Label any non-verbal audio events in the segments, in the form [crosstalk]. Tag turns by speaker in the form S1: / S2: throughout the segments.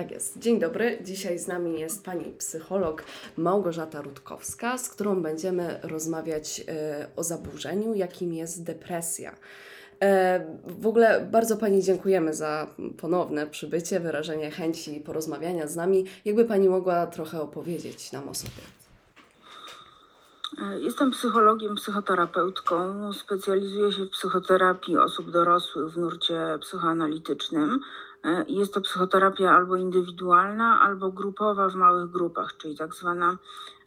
S1: Tak jest. Dzień dobry. Dzisiaj z nami jest pani psycholog Małgorzata Rutkowska, z którą będziemy rozmawiać e, o zaburzeniu, jakim jest depresja. E, w ogóle bardzo Pani dziękujemy za ponowne przybycie, wyrażenie chęci porozmawiania z nami. Jakby Pani mogła trochę opowiedzieć nam o sobie?
S2: Jestem psychologiem, psychoterapeutką. Specjalizuję się w psychoterapii osób dorosłych w nurcie psychoanalitycznym. E, Jest to psychoterapia albo indywidualna, albo grupowa w małych grupach, czyli tak zwana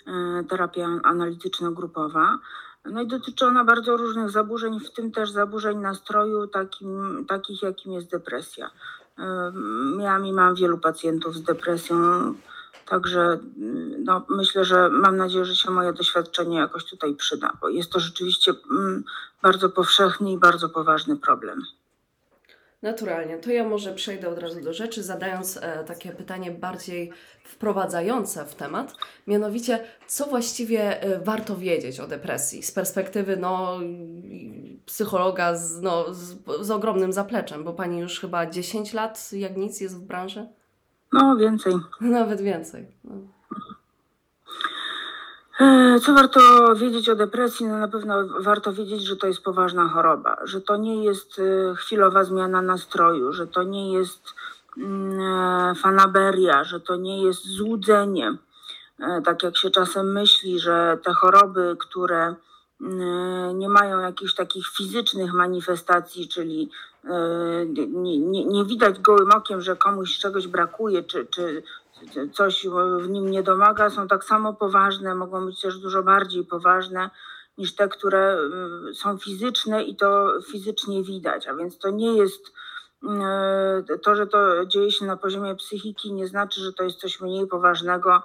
S2: e, terapia analityczno-grupowa. No i dotyczy ona bardzo różnych zaburzeń, w tym też zaburzeń nastroju, takim, takich jakim jest depresja. E, Miałam i mam wielu pacjentów z depresją, także mm, no, myślę, że mam nadzieję, że się moje doświadczenie jakoś tutaj przyda, bo jest to rzeczywiście mm, bardzo powszechny i bardzo poważny problem.
S1: Naturalnie. To ja może przejdę od razu do rzeczy, zadając e, takie pytanie bardziej wprowadzające w temat. Mianowicie, co właściwie e, warto wiedzieć o depresji z perspektywy no, psychologa z, no, z, z ogromnym zapleczem, bo pani już chyba 10 lat jak nic jest w branży?
S2: No, więcej. [laughs]
S1: Nawet więcej. No.
S2: E, Co warto wiedzieć o depresji? No na pewno warto wiedzieć, że to jest poważna choroba, że to nie jest e, chwilowa zmiana nastroju, że to nie jest mm, e, fanaberia, że to nie jest złudzenie. E, Tak jak się czasem myśli, że te choroby, które nie mają jakichś takich fizycznych manifestacji, czyli e, nie, nie, nie widać gołym okiem, że komuś czegoś brakuje, czy, czy coś w nim nie domaga, są tak samo poważne, mogą być też dużo bardziej poważne niż te, które y, są fizyczne i to fizycznie widać. A więc to nie jest y, to, że to dzieje się na poziomie psychiki, nie znaczy, że to jest coś mniej poważnego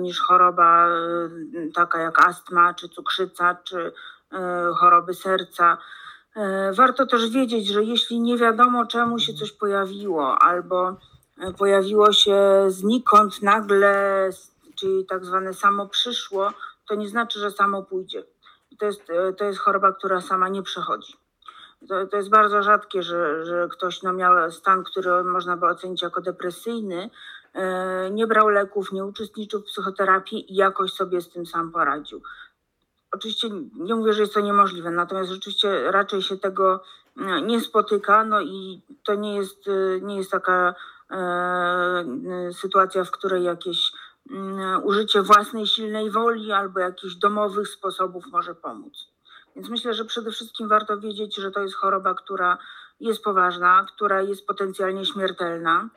S2: niż choroba y, taka jak astma, czy cukrzyca, czy y, choroby serca. Warto też wiedzieć, że jeśli nie wiadomo, czemu się coś pojawiło, albo pojawiło się znikąd nagle, czyli tak zwane samo przyszło, to nie znaczy, że samo pójdzie. To jest, to jest choroba, która sama nie przechodzi. To, to jest bardzo rzadkie, że, że ktoś no, miał stan, który można by ocenić jako depresyjny, e, nie brał leków, nie uczestniczył w psychoterapii i jakoś sobie z tym sam poradził. Oczywiście nie mówię, że jest to niemożliwe, natomiast rzeczywiście raczej się tego e, nie spotyka, no i to nie jest, e, nie jest taka e, sytuacja, w której jakieś użycie własnej silnej woli albo jakichś domowych sposobów może pomóc. Więc myślę, że przede wszystkim warto wiedzieć, że to jest choroba, która jest poważna, która jest potencjalnie śmiertelna.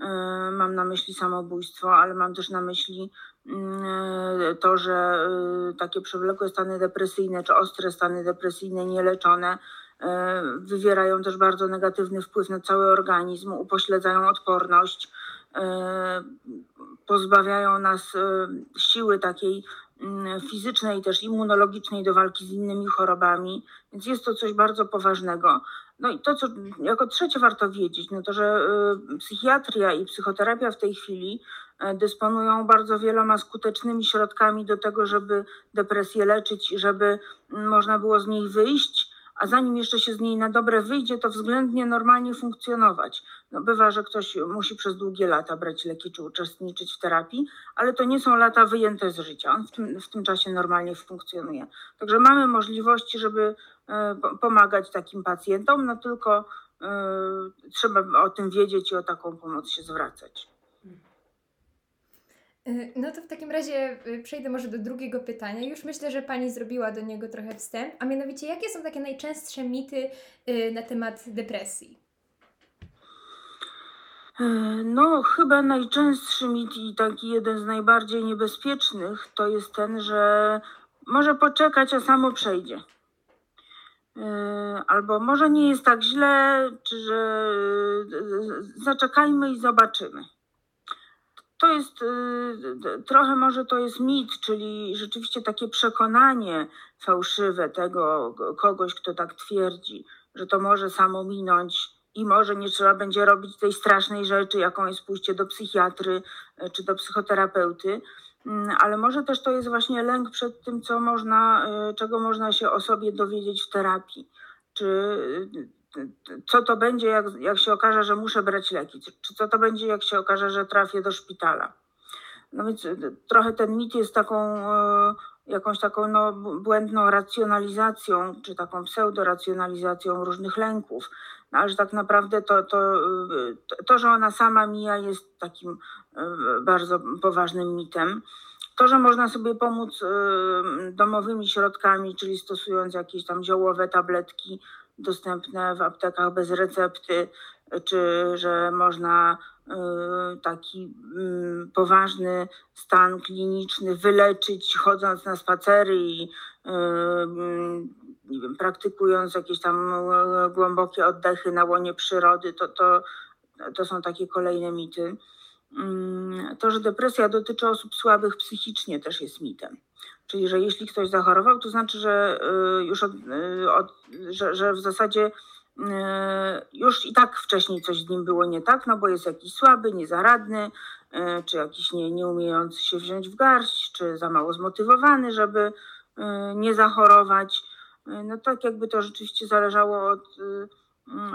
S2: E, Mam na myśli samobójstwo, ale mam też na myśli mm, to, że e, takie przewlekłe stany depresyjne czy ostre stany depresyjne nieleczone e, wywierają też bardzo negatywny wpływ na cały organizm, upośledzają odporność, e, pozbawiają nas e, siły takiej mm, fizycznej, też immunologicznej do walki z innymi chorobami, więc jest to coś bardzo poważnego. No i to, co jako trzecie warto wiedzieć, no to, że y, psychiatria i psychoterapia w tej chwili e, dysponują bardzo wieloma skutecznymi środkami do tego, żeby depresję leczyć i żeby mm, można było z niej wyjść, a zanim jeszcze się z niej na dobre wyjdzie, to względnie normalnie funkcjonować. No bywa, że ktoś musi przez długie lata brać leki czy uczestniczyć w terapii, ale to nie są lata wyjęte z życia. On w tym, w tym czasie normalnie funkcjonuje. Także mamy możliwości, żeby e, po- pomagać takim pacjentom, no tylko e, trzeba o tym wiedzieć i o taką pomoc się zwracać.
S3: Y, No to w takim razie y, przejdę może do drugiego pytania. Już myślę, że Pani zrobiła do niego trochę wstęp, a mianowicie jakie są takie najczęstsze mity y, na temat depresji?
S2: E, No, chyba najczęstszy mit i taki jeden z najbardziej niebezpiecznych to jest ten, że może poczekać, a samo przejdzie. E, Albo może nie jest tak źle, czy że e, zaczekajmy i zobaczymy. To jest e, trochę może to jest mit, czyli rzeczywiście takie przekonanie fałszywe tego kogoś, kto tak twierdzi, że to może samo minąć i może nie trzeba będzie robić tej strasznej rzeczy, jaką jest pójście do psychiatry e, czy do psychoterapeuty, Mm, ale może też to jest właśnie lęk przed tym, co można, e, czego można się o sobie dowiedzieć w terapii. Czy co to będzie, jak, jak się okaże, że muszę brać leki, czy co to będzie, jak się okaże, że trafię do szpitala. No więc y, trochę ten mit jest taką e, jakąś taką no, błędną racjonalizacją, czy taką pseudoracjonalizacją różnych lęków. No, ale że tak naprawdę to, to, y, to- że ona sama mija, jest takim y, bardzo poważnym mitem. To, że można sobie pomóc domowymi środkami, czyli stosując jakieś tam ziołowe tabletki dostępne w aptekach bez recepty, czy że można y, taki mm, poważny stan kliniczny wyleczyć chodząc na spacery i y, mm, nie wiem, praktykując jakieś tam e, głębokie oddechy na łonie przyrody, to, to, to są takie kolejne mity. Mm, To, że depresja dotyczy osób słabych psychicznie też jest mitem. Czyli, że jeśli ktoś zachorował, to znaczy, że y, już od, y, od, że, że w zasadzie y, już i tak wcześniej coś z nim było nie tak, no bo jest jakiś słaby, niezaradny, czy jakiś nie, nie umiejący się wziąć w garść, czy za mało zmotywowany, żeby nie zachorować. No tak jakby to rzeczywiście zależało od,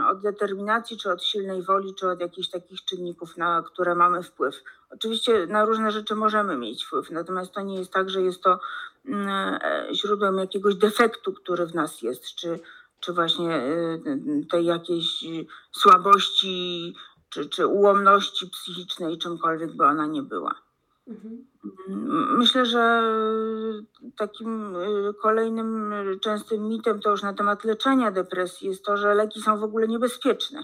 S2: od determinacji, czy od silnej woli, czy od jakichś takich czynników, na które mamy wpływ. Oczywiście na różne rzeczy możemy mieć wpływ, natomiast to nie jest tak, że jest to mm, e, źródłem jakiegoś defektu, który w nas jest, czy, czy właśnie y, tej jakiejś słabości, czy, czy ułomności psychicznej, czymkolwiek by ona nie była.
S1: Mhm.
S2: Myślę, że takim y, kolejnym y, częstym mitem to już na temat leczenia depresji jest to, że leki są w ogóle niebezpieczne.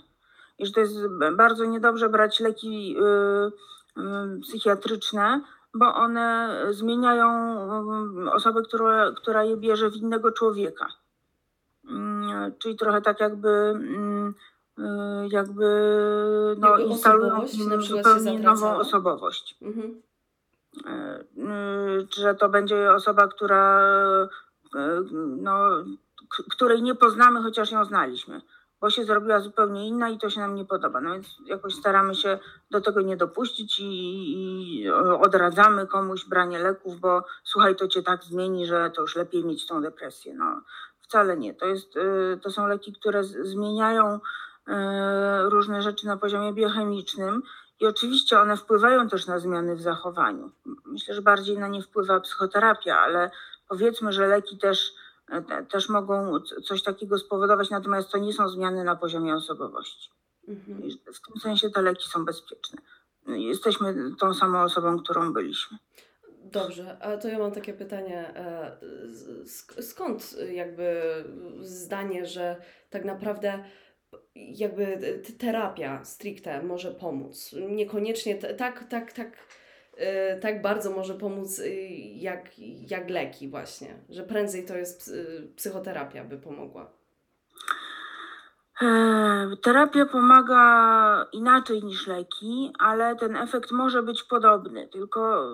S2: I że to jest bardzo niedobrze brać leki y, psychiatryczne, bo one zmieniają osobę, która, która je bierze w innego człowieka. Mm, Czyli trochę tak jakby mm, jakby no,
S1: Jakby
S2: instalują zupełnie nową osobowość.
S1: Mhm.
S2: E, y, że to będzie osoba, która, e, no, której nie poznamy, chociaż ją znaliśmy, bo się zrobiła zupełnie inna i to się nam nie podoba. No więc jakoś staramy się do tego nie dopuścić i, i odradzamy komuś branie leków, bo słuchaj, to cię tak zmieni, że to już lepiej mieć tą depresję. No wcale nie. To, jest, y, to są leki, które zmieniają różne rzeczy na poziomie biochemicznym. I oczywiście one wpływają też na zmiany w zachowaniu. Myślę, że bardziej na nie wpływa psychoterapia, ale powiedzmy, że leki też, te- też mogą coś takiego spowodować, natomiast to nie są zmiany na poziomie osobowości.
S1: Mhm.
S2: W tym sensie te leki są bezpieczne. Jesteśmy tą samą osobą, którą byliśmy.
S1: Dobrze, a to ja mam takie pytanie. e, sk- Skąd jakby zdanie, że tak naprawdę jakby terapia stricte może pomóc? Niekoniecznie tak, tak, tak, e, tak bardzo może pomóc e, jak, jak leki właśnie, że prędzej to jest e, psychoterapia by pomogła.
S2: Terapia pomaga inaczej niż leki, ale ten efekt może być podobny. Tylko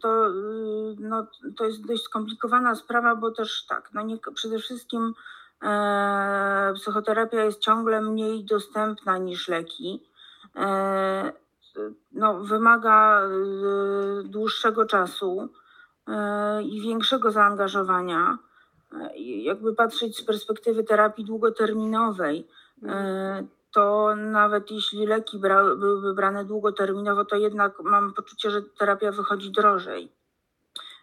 S2: to, y, no, to jest dość skomplikowana sprawa, bo też tak, no nie, przede wszystkim psychoterapia jest ciągle mniej dostępna niż leki. E, no, wymaga y, dłuższego czasu e, i większego zaangażowania. E, Jakby patrzeć z perspektywy terapii długoterminowej, E, to nawet jeśli leki byłyby brane długoterminowo, to jednak mam poczucie, że terapia wychodzi drożej.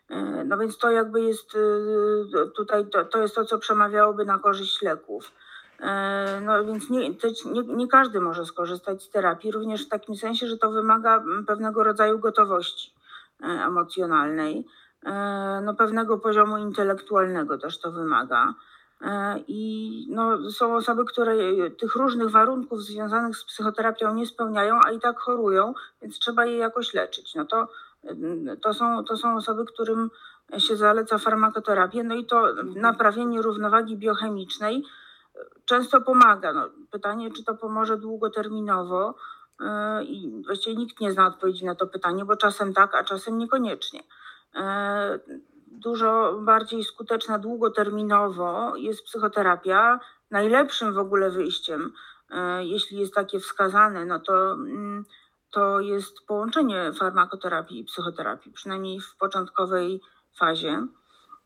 S2: E, No więc to jakby jest y, tutaj, to, to jest to, co przemawiałoby na korzyść leków. E, No więc nie, nie, nie każdy może skorzystać z terapii, również w takim sensie, że to wymaga mm, pewnego rodzaju gotowości e, emocjonalnej, e, no pewnego poziomu intelektualnego też to wymaga. E, I no, są osoby, które tych różnych warunków związanych z psychoterapią nie spełniają, a i tak chorują, więc trzeba je jakoś leczyć. No to, to, są, to są osoby, którym się zaleca farmakoterapię, no i to naprawienie równowagi biochemicznej często pomaga. No, pytanie, czy to pomoże długoterminowo, e, i właściwie nikt nie zna odpowiedzi na to pytanie, bo czasem tak, a czasem niekoniecznie. E, Dużo bardziej skuteczna długoterminowo jest psychoterapia. Najlepszym w ogóle wyjściem, e, jeśli jest takie wskazane, no to, mm, to jest połączenie farmakoterapii i psychoterapii, przynajmniej w początkowej fazie.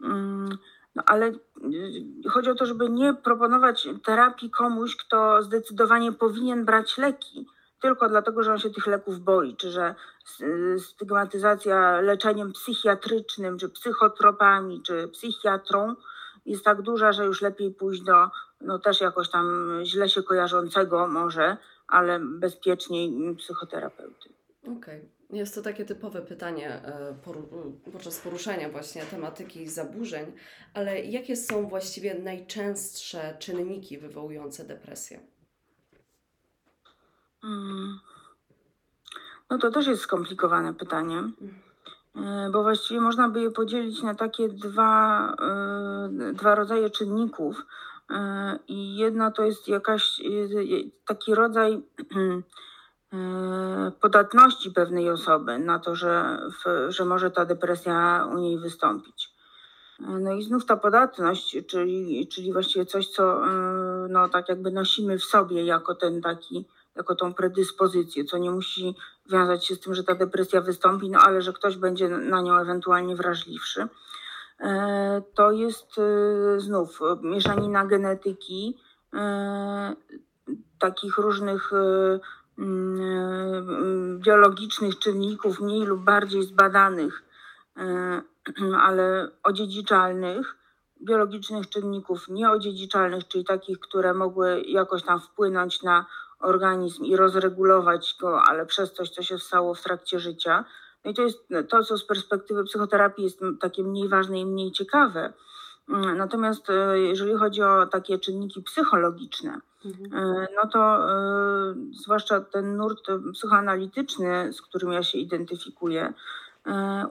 S2: Mm, No ale y, chodzi o to, żeby nie proponować terapii komuś, kto zdecydowanie powinien brać leki, tylko dlatego, że on się tych leków boi, czy że stygmatyzacja leczeniem psychiatrycznym, czy psychotropami, czy psychiatrą jest tak duża, że już lepiej pójść do no też jakoś tam źle się kojarzącego może, ale bezpieczniej psychoterapeuty.
S1: Okej. Jest to takie typowe pytanie e, podczas poruszania właśnie tematyki zaburzeń, ale jakie są właściwie najczęstsze czynniki wywołujące depresję?
S2: Mm. No to też jest skomplikowane pytanie, e, bo właściwie można by je podzielić na takie dwa, e, dwa rodzaje czynników. E, I jedna to jest jakaś e, taki rodzaj [clears throat] e, podatności pewnej osoby na to, że, że może ta depresja u niej wystąpić. E, No i znów ta podatność, czyli, czyli właściwie coś, co e, no, tak jakby nosimy w sobie jako ten taki, jako tą predyspozycję, co nie musi wiązać się z tym, że ta depresja wystąpi, no ale że ktoś będzie na nią ewentualnie wrażliwszy. E, To jest e, znów e, mieszanina genetyki, takich różnych biologicznych czynników, mniej lub bardziej zbadanych, [clears throat] ale odziedziczalnych, biologicznych czynników nieodziedziczalnych, czyli takich, które mogły jakoś tam wpłynąć na organizm i rozregulować go, ale przez coś, co się stało w trakcie życia. No i to jest to, co z perspektywy psychoterapii jest takie mniej ważne i mniej ciekawe. Mm, Natomiast e, jeżeli chodzi o takie czynniki psychologiczne,
S1: Mhm.
S2: E, no to e, zwłaszcza ten nurt psychoanalityczny, z którym ja się identyfikuję,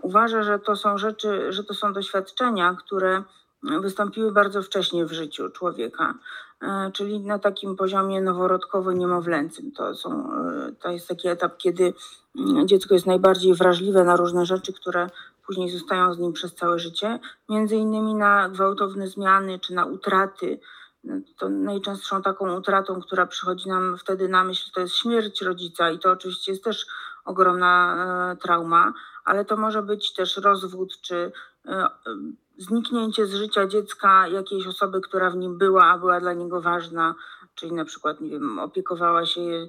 S2: uważa, że to są rzeczy, że to są doświadczenia, które wystąpiły bardzo wcześnie w życiu człowieka, e, czyli na takim poziomie noworodkowo-niemowlęcym. To, są, e, to jest taki etap, kiedy mm, dziecko jest najbardziej wrażliwe na różne rzeczy, które później zostają z nim przez całe życie, między innymi na gwałtowne zmiany czy na utraty to najczęstszą taką utratą, która przychodzi nam wtedy na myśl, to jest śmierć rodzica i to oczywiście jest też ogromna e, trauma, ale to może być też rozwód czy zniknięcie z życia dziecka jakiejś osoby, która w nim była, a była dla niego ważna, czyli na przykład, nie wiem, opiekowała się e,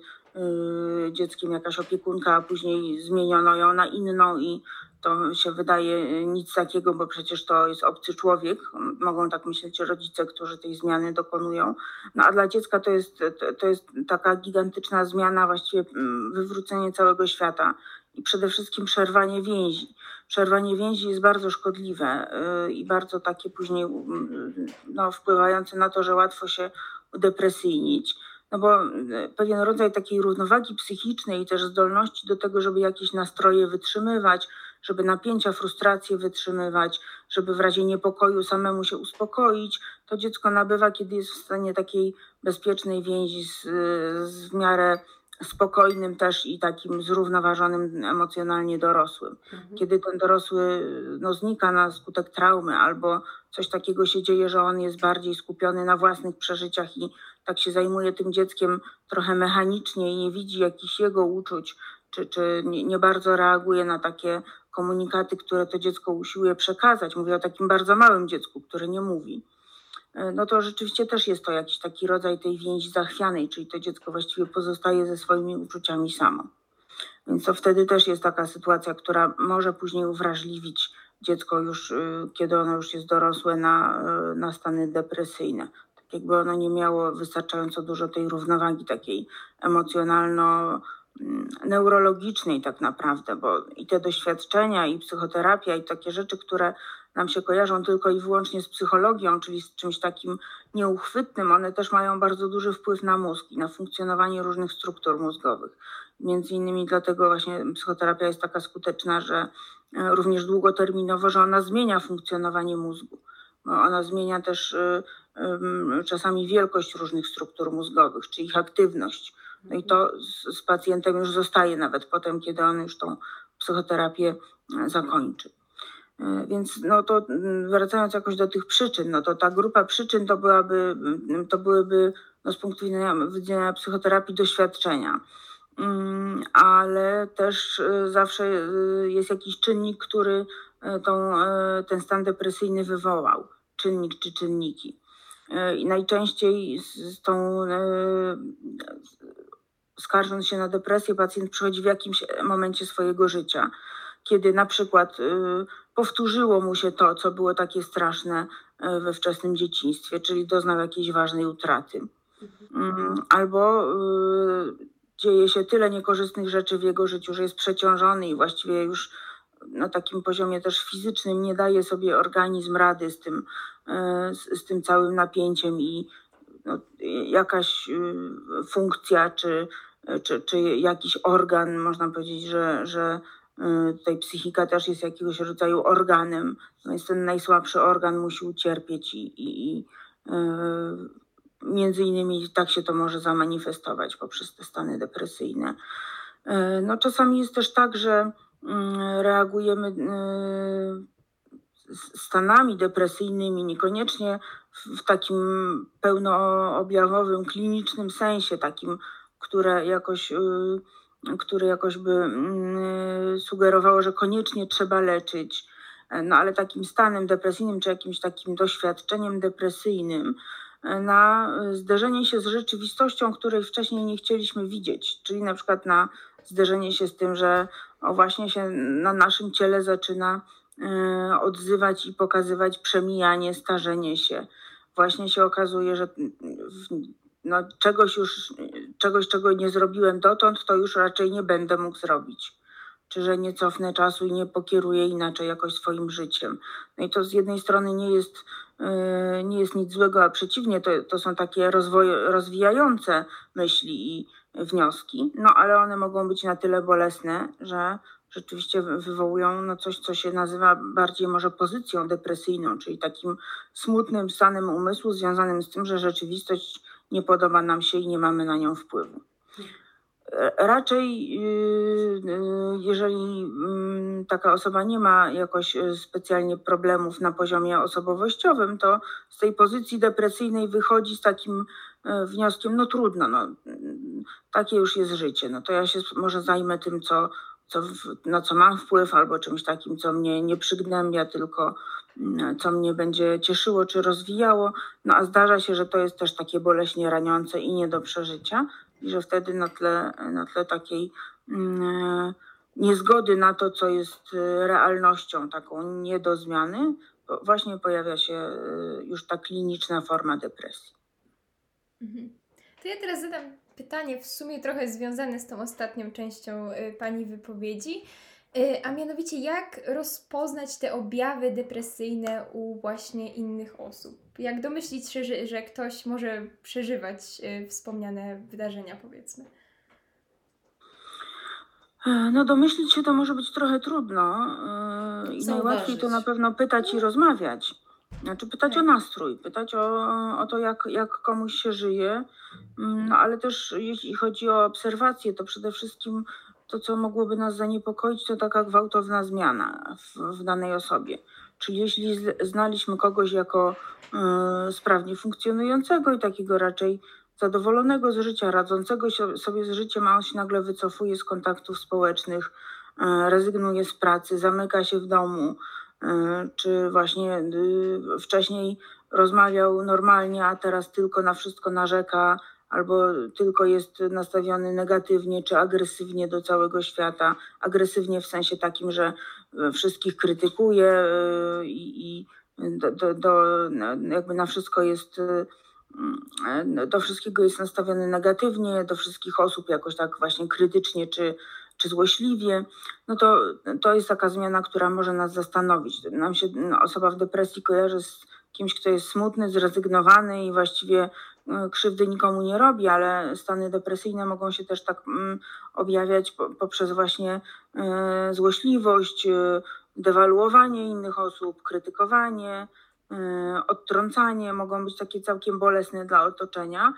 S2: dzieckiem jakaś opiekunka, a później zmieniono ją na inną i to się wydaje nic takiego, bo przecież to jest obcy człowiek. Mogą tak myśleć rodzice, którzy tej zmiany dokonują. No a dla dziecka to jest, to jest taka gigantyczna zmiana, właściwie mm, wywrócenie całego świata i przede wszystkim przerwanie więzi. Przerwanie więzi jest bardzo szkodliwe yy, i bardzo takie później no, wpływające na to, że łatwo się udepresyjnić. No bo y, pewien rodzaj takiej równowagi psychicznej i też zdolności do tego, żeby jakieś nastroje wytrzymywać, żeby napięcia, frustracje wytrzymywać, żeby w razie niepokoju samemu się uspokoić, to dziecko nabywa, kiedy jest w stanie takiej bezpiecznej więzi z, z w miarę spokojnym też i takim zrównoważonym emocjonalnie dorosłym.
S1: Mhm.
S2: Kiedy ten dorosły no, znika na skutek traumy albo coś takiego się dzieje, że on jest bardziej skupiony na własnych przeżyciach i tak się zajmuje tym dzieckiem trochę mechanicznie i nie widzi jakichś jego uczuć, czy, czy nie, nie bardzo reaguje na takie komunikaty, które to dziecko usiłuje przekazać. Mówię o takim bardzo małym dziecku, które nie mówi. E, No to rzeczywiście też jest to jakiś taki rodzaj tej więzi zachwianej, czyli to dziecko właściwie pozostaje ze swoimi uczuciami samo. Więc to wtedy też jest taka sytuacja, która może później uwrażliwić dziecko już, y, kiedy ono już jest dorosłe, na, y, na stany depresyjne. Tak jakby ono nie miało wystarczająco dużo tej równowagi takiej emocjonalno mm, neurologicznej tak naprawdę, bo i te doświadczenia, i psychoterapia, i takie rzeczy, które nam się kojarzą tylko i wyłącznie z psychologią, czyli z czymś takim nieuchwytnym, one też mają bardzo duży wpływ na mózg i na funkcjonowanie różnych struktur mózgowych. Między innymi dlatego właśnie psychoterapia jest taka skuteczna, że e, również długoterminowo, że ona zmienia funkcjonowanie mózgu. Bo ona zmienia też ym, czasami wielkość różnych struktur mózgowych, czy ich aktywność. No i to z, z pacjentem już zostaje nawet potem, kiedy on już tą psychoterapię e, zakończy. E, Więc no to mm, wracając jakoś do tych przyczyn, no to ta grupa przyczyn to byłaby, mm, to byłyby no z punktu widzenia, widzenia psychoterapii doświadczenia. Mm, Ale też e, zawsze e, jest jakiś czynnik, który tą, ten stan depresyjny wywołał. czynnik czy czynniki. I najczęściej z, tą, skarżąc się na depresję, pacjent przychodzi w jakimś momencie swojego życia, kiedy na przykład y, powtórzyło mu się to, co było takie straszne e, we wczesnym dzieciństwie, czyli doznał jakiejś ważnej utraty. Mm, Albo y, dzieje się tyle niekorzystnych rzeczy w jego życiu, że jest przeciążony i właściwie już na takim poziomie też fizycznym nie daje sobie organizm rady z tym, e, z, tym całym napięciem i no, jakaś funkcja czy, czy, czy jakiś organ, można powiedzieć, że, że tutaj psychika też jest jakiegoś rodzaju organem, no jest ten najsłabszy organ musi ucierpieć i, i, i y, między innymi tak się to może zamanifestować poprzez te stany depresyjne. Y, No czasami jest też tak, że reagujemy y, stanami depresyjnymi, niekoniecznie w, takim pełnoobjawowym, klinicznym sensie, takim, które jakoś, y, które jakoś by mm, sugerowało, że koniecznie trzeba leczyć. E, No ale takim stanem depresyjnym, czy jakimś takim doświadczeniem depresyjnym, e, na y, zderzenie się z rzeczywistością, której wcześniej nie chcieliśmy widzieć, czyli na przykład na zderzenie się z tym, że właśnie się na naszym ciele zaczyna e, odzywać i pokazywać przemijanie, starzenie się. Właśnie się okazuje, że no, czegoś już, czegoś, czego nie zrobiłem dotąd, to już raczej nie będę mógł zrobić. Czy że nie cofnę czasu i nie pokieruję inaczej jakoś swoim życiem. No i to z jednej strony nie jest, e, nie jest nic złego, a przeciwnie, to, to są takie rozwijające myśli i wnioski, no ale one mogą być na tyle bolesne, że rzeczywiście wy- wywołują no coś, co się nazywa bardziej może pozycją depresyjną, czyli takim smutnym stanem umysłu związanym z tym, że rzeczywistość nie podoba nam się i nie mamy na nią wpływu. E, Raczej, yy, yy, jeżeli mm, taka osoba nie ma jakoś e, specjalnie problemów na poziomie osobowościowym, to z tej pozycji depresyjnej wychodzi z takim e, wnioskiem, no trudno, no, takie już jest życie, no to ja się może zajmę tym, co, co na co mam wpływ, albo czymś takim, co mnie nie przygnębia, tylko mm, co mnie będzie cieszyło czy rozwijało. No a zdarza się, że to jest też takie boleśnie raniące i nie do przeżycia, i że wtedy na tle, na tle takiej mm, niezgody na to, co jest e, realnością, taką nie do zmiany, właśnie pojawia się e, już ta kliniczna forma depresji.
S3: Mhm. To ja teraz zadam pytanie w sumie trochę związane z tą ostatnią częścią y, Pani wypowiedzi, y, a mianowicie jak rozpoznać te objawy depresyjne u właśnie innych osób? Jak domyślić się, że, że ktoś może przeżywać y, wspomniane wydarzenia, powiedzmy?
S2: E, No domyślić się to może być trochę trudno e, i
S1: Zauważyć.
S2: najłatwiej to na pewno pytać i rozmawiać. Znaczy pytać o nastrój, pytać o, o to, jak, jak komuś się żyje, Mm, no ale też jeśli chodzi o obserwacje, to przede wszystkim to, co mogłoby nas zaniepokoić, to taka gwałtowna zmiana w, w danej osobie. Czyli jeśli znaliśmy kogoś jako e, sprawnie funkcjonującego i takiego raczej zadowolonego z życia, radzącego sobie z życiem, a on się nagle wycofuje z kontaktów społecznych, e, rezygnuje z pracy, zamyka się w domu, czy właśnie y, wcześniej rozmawiał normalnie, a teraz tylko na wszystko narzeka, albo tylko jest nastawiony negatywnie czy agresywnie do całego świata. Agresywnie w sensie takim, że e, wszystkich krytykuje e, i, do, do, do, jakby na wszystko jest e, do wszystkiego jest nastawiony negatywnie, do wszystkich osób jakoś tak właśnie krytycznie czy, czy złośliwie, no to, to jest taka zmiana, która może nas zastanowić. Nam się no, osoba w depresji kojarzy z kimś, kto jest smutny, zrezygnowany i właściwie e, krzywdy nikomu nie robi, ale stany depresyjne mogą się też tak mm, objawiać po, poprzez właśnie e, złośliwość, e, dewaluowanie innych osób, krytykowanie, odtrącanie, mogą być takie całkiem bolesne dla otoczenia.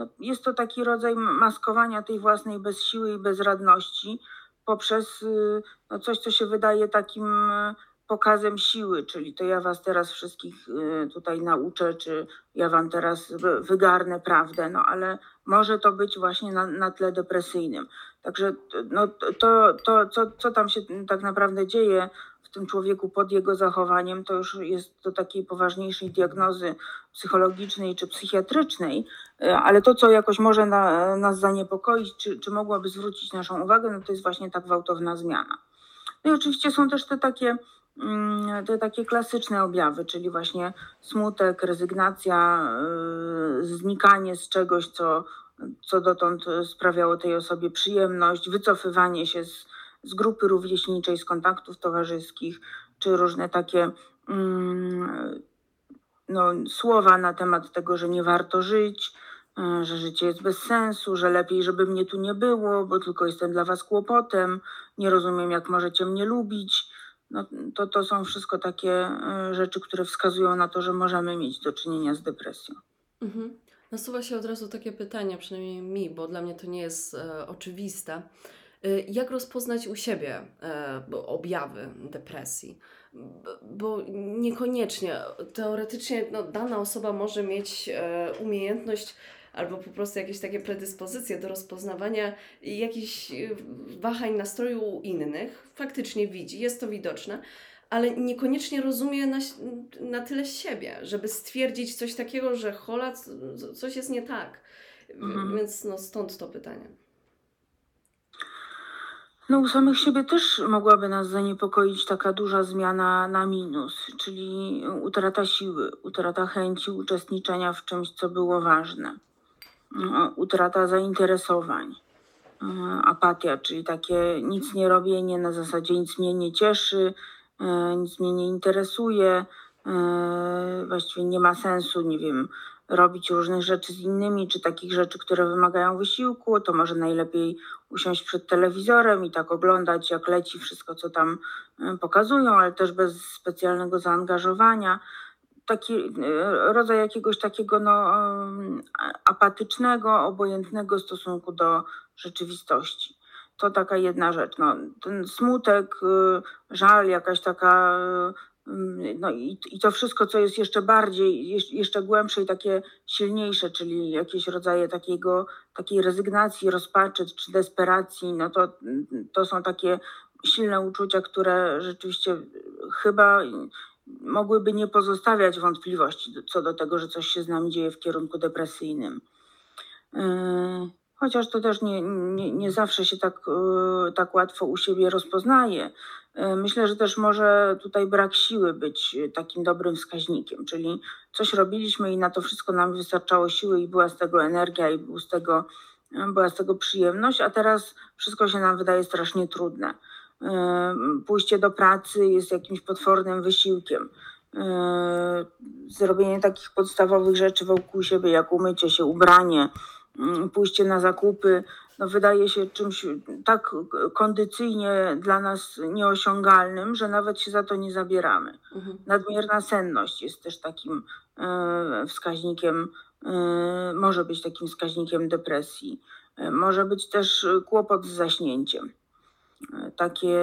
S2: No, jest to taki rodzaj maskowania tej własnej bezsiły i bezradności poprzez y, no, coś, co się wydaje takim y, pokazem siły, czyli to ja was teraz wszystkich y, tutaj nauczę, czy ja wam teraz wy- wygarnę prawdę, no ale może to być właśnie na, na tle depresyjnym. Także no, to, to co, co tam się tak naprawdę dzieje w tym człowieku pod jego zachowaniem, to już jest do takiej poważniejszej diagnozy psychologicznej czy psychiatrycznej, y, ale to, co jakoś może na, nas zaniepokoić, czy, czy mogłaby zwrócić naszą uwagę, no to jest właśnie ta gwałtowna zmiana. No i oczywiście są też te takie, mm, te takie klasyczne objawy, czyli właśnie smutek, rezygnacja, yy, znikanie z czegoś, co, co dotąd sprawiało tej osobie przyjemność, wycofywanie się z, z grupy rówieśniczej, z kontaktów towarzyskich, czy różne takie mm, no, słowa na temat tego, że nie warto żyć, yy, że życie jest bez sensu, że lepiej, żeby mnie tu nie było, bo tylko jestem dla was kłopotem nie rozumiem, jak możecie mnie lubić. No, to, to są wszystko takie e, rzeczy, które wskazują na to, że możemy mieć do czynienia z depresją.
S1: Mhm. Nasuwa się od razu takie pytanie, przynajmniej mi, bo dla mnie to nie jest e, oczywiste. E, jak rozpoznać u siebie e, objawy depresji? Bo niekoniecznie, teoretycznie no, dana osoba może mieć e, umiejętność albo po prostu jakieś takie predyspozycje do rozpoznawania jakichś e, wahań nastroju u innych. Faktycznie widzi, jest to widoczne, ale niekoniecznie rozumie na, na tyle siebie, żeby stwierdzić coś takiego, że hola, coś jest nie tak.
S2: Mhm.
S1: Więc no stąd to pytanie.
S2: No, u samych siebie też mogłaby nas zaniepokoić taka duża zmiana na minus, czyli utrata siły, utrata chęci uczestniczenia w czymś, co było ważne, No, utrata zainteresowań, e, apatia, czyli takie nic nie robienie na zasadzie nic mnie nie cieszy, nic mnie nie interesuje, e, właściwie nie ma sensu, nie wiem, robić różnych rzeczy z innymi, czy takich rzeczy, które wymagają wysiłku, to może najlepiej usiąść przed telewizorem i tak oglądać, jak leci wszystko, co tam e, pokazują, ale też bez specjalnego zaangażowania. Taki e, rodzaj jakiegoś takiego no, apatycznego, obojętnego stosunku do rzeczywistości. To taka jedna rzecz. No, ten smutek, y, żal, jakaś taka. y, No i, i to wszystko, co jest jeszcze bardziej, jeszcze głębsze i takie silniejsze, czyli jakieś rodzaje takiego, takiej rezygnacji, rozpaczy czy desperacji, no to, to są takie silne uczucia, które rzeczywiście chyba mogłyby nie pozostawiać wątpliwości co do tego, że coś się z nami dzieje w kierunku depresyjnym. Chociaż to też nie, nie, nie zawsze się tak, yy, tak łatwo u siebie rozpoznaje. Yy, Myślę, że też może tutaj brak siły być yy, takim dobrym wskaźnikiem, czyli coś robiliśmy i na to wszystko nam wystarczało siły i była z tego energia i był z tego, była z tego przyjemność, a teraz wszystko się nam wydaje strasznie trudne. Pójście do pracy jest jakimś potwornym wysiłkiem. Zrobienie takich podstawowych rzeczy wokół siebie, jak umycie się, ubranie, pójście na zakupy, no wydaje się czymś tak kondycyjnie dla nas nieosiągalnym, że nawet się za to nie zabieramy.
S1: Mhm.
S2: Nadmierna senność jest też takim e, wskaźnikiem, e, może być takim wskaźnikiem depresji. E, Może być też kłopot z zaśnięciem. Takie,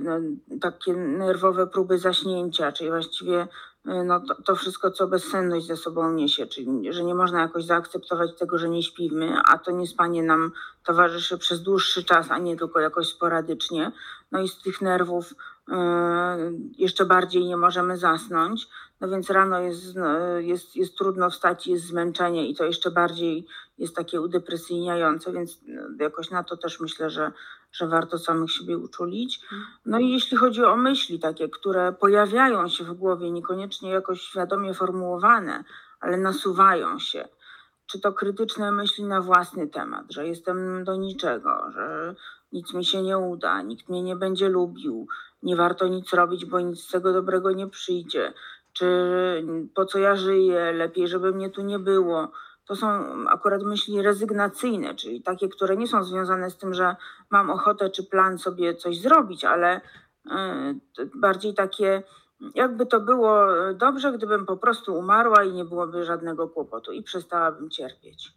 S2: no, takie nerwowe próby zaśnięcia, czyli właściwie no, to, to wszystko, co bezsenność ze sobą niesie, czyli że nie można jakoś zaakceptować tego, że nie śpimy, a to niespanie nam towarzyszy przez dłuższy czas, a nie tylko jakoś sporadycznie. No i z tych nerwów e, jeszcze bardziej nie możemy zasnąć. No więc rano jest, no, jest, jest trudno wstać, jest zmęczenie i to jeszcze bardziej jest takie udepresyjniające, więc jakoś na to też myślę, że, że warto samych siebie uczulić. No i jeśli chodzi o myśli takie, które pojawiają się w głowie, niekoniecznie jakoś świadomie formułowane, ale nasuwają się, czy to krytyczne myśli na własny temat, że jestem do niczego, że nic mi się nie uda, nikt mnie nie będzie lubił, nie warto nic robić, bo nic z tego dobrego nie przyjdzie, czy po co ja żyję, lepiej, żeby mnie tu nie było. To są akurat myśli rezygnacyjne, czyli takie, które nie są związane z tym, że mam ochotę czy plan sobie coś zrobić, ale t- bardziej takie, jakby to było y, dobrze, gdybym po prostu umarła i nie byłoby żadnego kłopotu i przestałabym cierpieć.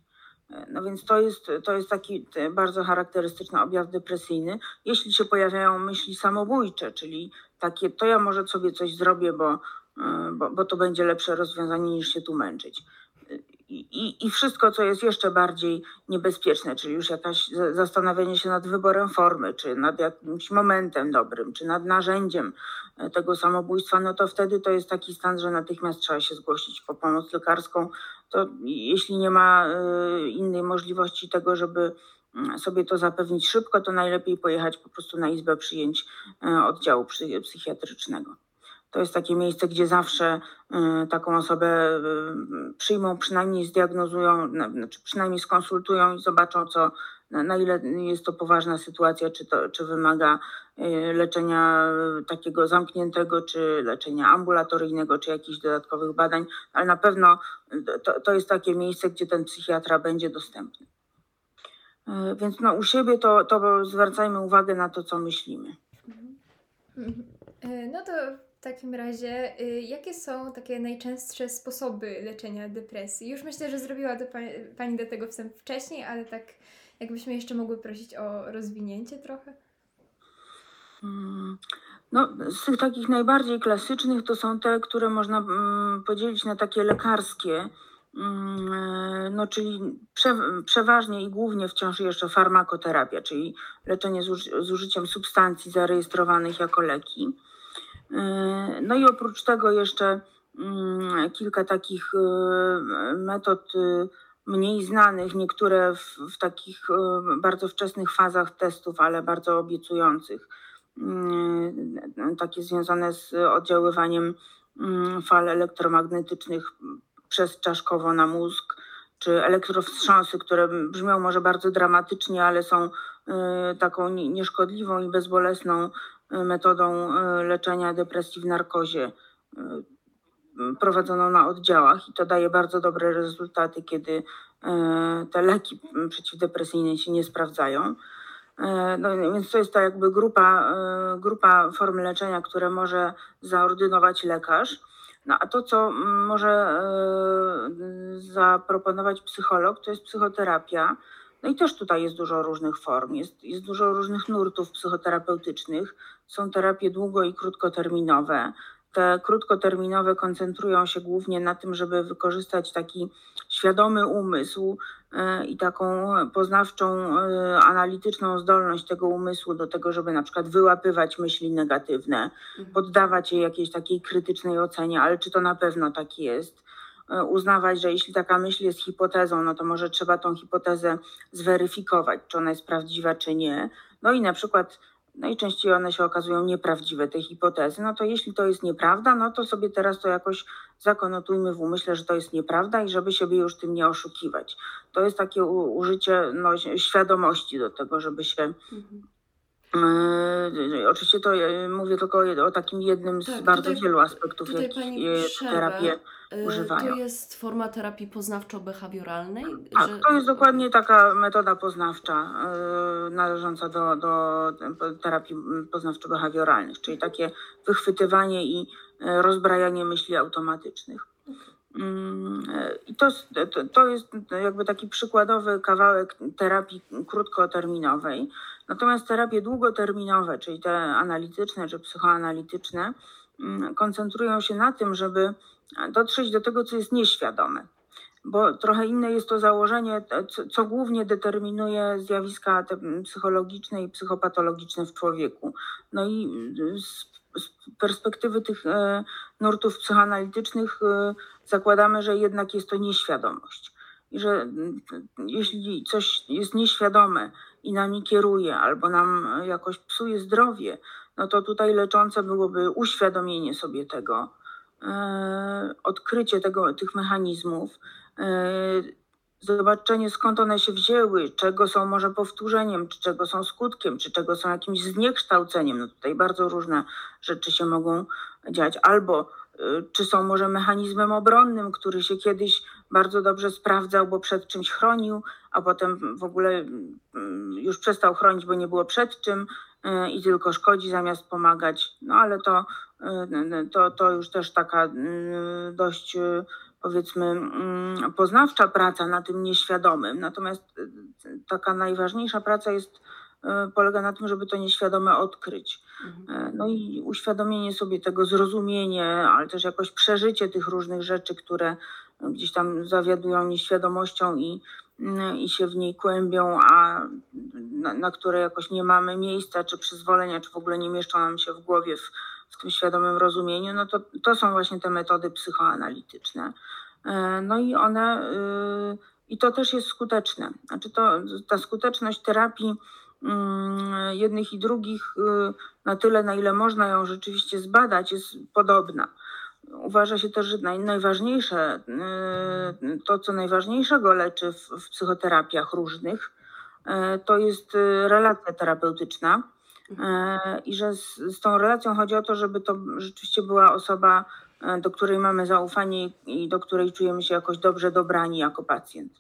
S2: E, No więc to jest, to jest taki e, bardzo charakterystyczny objaw depresyjny. Jeśli się pojawiają myśli samobójcze, czyli takie, to ja może sobie coś zrobię, bo, e, bo, bo to będzie lepsze rozwiązanie niż się tu męczyć. I, i, wszystko, co jest jeszcze bardziej niebezpieczne, czyli już jakaś za- zastanawianie się nad wyborem formy, czy nad jakimś momentem dobrym, czy nad narzędziem e, tego samobójstwa, no to wtedy to jest taki stan, że natychmiast trzeba się zgłosić po pomoc lekarską. To jeśli nie ma e, innej możliwości tego, żeby mm, sobie to zapewnić szybko, to najlepiej pojechać po prostu na izbę przyjęć e, oddziału psy- psychiatrycznego. To jest takie miejsce, gdzie zawsze taką osobę przyjmą, przynajmniej zdiagnozują, na- znaczy przynajmniej skonsultują i zobaczą, co, na, ile jest to poważna sytuacja, czy, to, czy wymaga y, leczenia y, takiego zamkniętego, czy leczenia ambulatoryjnego, czy jakichś dodatkowych badań, ale na pewno y, to, to jest takie miejsce, gdzie ten psychiatra będzie dostępny. Więc no, u siebie to, to zwracajmy uwagę na to, co myślimy.
S3: Mhm. E, No to takim razie, y, jakie są takie najczęstsze sposoby leczenia depresji? Już myślę, że zrobiła pani, pani do tego wstęp wcześniej, ale tak jakbyśmy jeszcze mogły prosić o rozwinięcie trochę.
S2: Mm, No, z tych takich najbardziej klasycznych to są te, które można mm, podzielić na takie lekarskie, mm, e, no, czyli prze, przeważnie i głównie wciąż jeszcze farmakoterapia, czyli leczenie z użyciem substancji zarejestrowanych jako leki. E, No i oprócz tego jeszcze mm, kilka takich e, metod e, mniej znanych, niektóre w, w takich bardzo wczesnych fazach testów, ale bardzo obiecujących. Takie związane z oddziaływaniem mm, fal elektromagnetycznych przez czaszkowo na mózg, czy elektrowstrząsy, które brzmią może bardzo dramatycznie, ale są taką nie- nieszkodliwą i bezbolesną metodą y, leczenia depresji w narkozie y, prowadzoną na oddziałach i to daje bardzo dobre rezultaty, kiedy y, te leki przeciwdepresyjne się nie sprawdzają. E, No, więc to jest ta jakby grupa, e, grupa form leczenia, które może zaordynować lekarz. No a to, co może e, zaproponować psycholog, to jest psychoterapia. No i też tutaj jest dużo różnych form, jest, jest dużo różnych nurtów psychoterapeutycznych. Są terapie długo i krótkoterminowe. Te krótkoterminowe koncentrują się głównie na tym, żeby wykorzystać taki świadomy umysł, e, i taką poznawczą, e, analityczną zdolność tego umysłu do tego, żeby na przykład wyłapywać myśli negatywne,
S1: Mhm.
S2: poddawać je jakiejś takiej krytycznej ocenie, ale czy to na pewno tak jest? E, Uznawać, że jeśli taka myśl jest hipotezą, no to może trzeba tą hipotezę zweryfikować, czy ona jest prawdziwa, czy nie. No i na przykład najczęściej one się okazują nieprawdziwe, te hipotezy. No to jeśli to jest nieprawda, no to sobie teraz to jakoś zakonotujmy w umyśle, że to jest nieprawda i żeby siebie już tym nie oszukiwać. To jest takie użycie no, świadomości do tego, żeby się.
S1: Mhm.
S2: Yy, oczywiście to e, mówię tylko o, takim jednym z
S1: Tak,
S2: bardzo
S1: tutaj-
S2: wielu aspektów,
S1: tutaj
S2: jakich e,
S1: przerwę.
S2: terapię
S1: Y,
S2: używają.
S1: To jest forma terapii poznawczo-behawioralnej?
S2: Tak,
S1: że-
S2: to jest dokładnie taka metoda poznawcza yy, należąca do, do terapii poznawczo-behawioralnych, czyli takie wychwytywanie i yy, rozbrajanie myśli automatycznych. Mm, yy, I to, to jest jakby taki przykładowy kawałek terapii krótkoterminowej. Natomiast terapie długoterminowe, czyli te analityczne czy psychoanalityczne, mm, koncentrują się na tym, żeby dotrzeć do tego, co jest nieświadome bo trochę inne jest to założenie, te- co, głównie determinuje zjawiska mm, psychologiczne i psychopatologiczne w człowieku. No i y, z, z perspektywy tych e, nurtów psychoanalitycznych e, zakładamy, że jednak jest to nieświadomość. I że mm, jeśli coś jest nieświadome i nami kieruje, albo nam jakoś psuje zdrowie, no to tutaj leczące byłoby uświadomienie sobie tego, e, odkrycie tego, tych mechanizmów, e, zobaczenie skąd one się wzięły, czego są może powtórzeniem, czy czego są skutkiem, czy czego są jakimś zniekształceniem. No tutaj bardzo różne rzeczy się mogą dziać. Albo e, czy są może mechanizmem obronnym, który się kiedyś bardzo dobrze sprawdzał, bo przed czymś chronił, a potem w ogóle mm, już przestał chronić, bo nie było przed czym e, i tylko szkodzi zamiast pomagać. No ale to, e, to, to już też taka mm, dość powiedzmy mm, poznawcza praca na tym nieświadomym. Natomiast y, taka najważniejsza praca jest, y, polega na tym, żeby to nieświadome odkryć.
S1: Mhm.
S2: No i uświadomienie sobie tego, zrozumienie, ale też jakoś przeżycie tych różnych rzeczy, które gdzieś tam zawiadują nieświadomością i, mm, i się w niej kłębią, a na, na które jakoś nie mamy miejsca czy przyzwolenia, czy w ogóle nie mieszczą nam się w głowie w, w tym świadomym rozumieniu, no to, to są właśnie te metody psychoanalityczne. E, No i one, y, i to też jest skuteczne. Znaczy to, ta skuteczność terapii mm, jednych i drugich y, na tyle, na ile można ją rzeczywiście zbadać, jest podobna. Uważa się też, że naj, najważniejsze, y, to co najważniejszego leczy w, psychoterapiach różnych, y, to jest y, relacja terapeutyczna. I że z, z tą relacją chodzi o to, żeby to rzeczywiście była osoba, do której mamy zaufanie i do której czujemy się jakoś dobrze dobrani jako pacjent.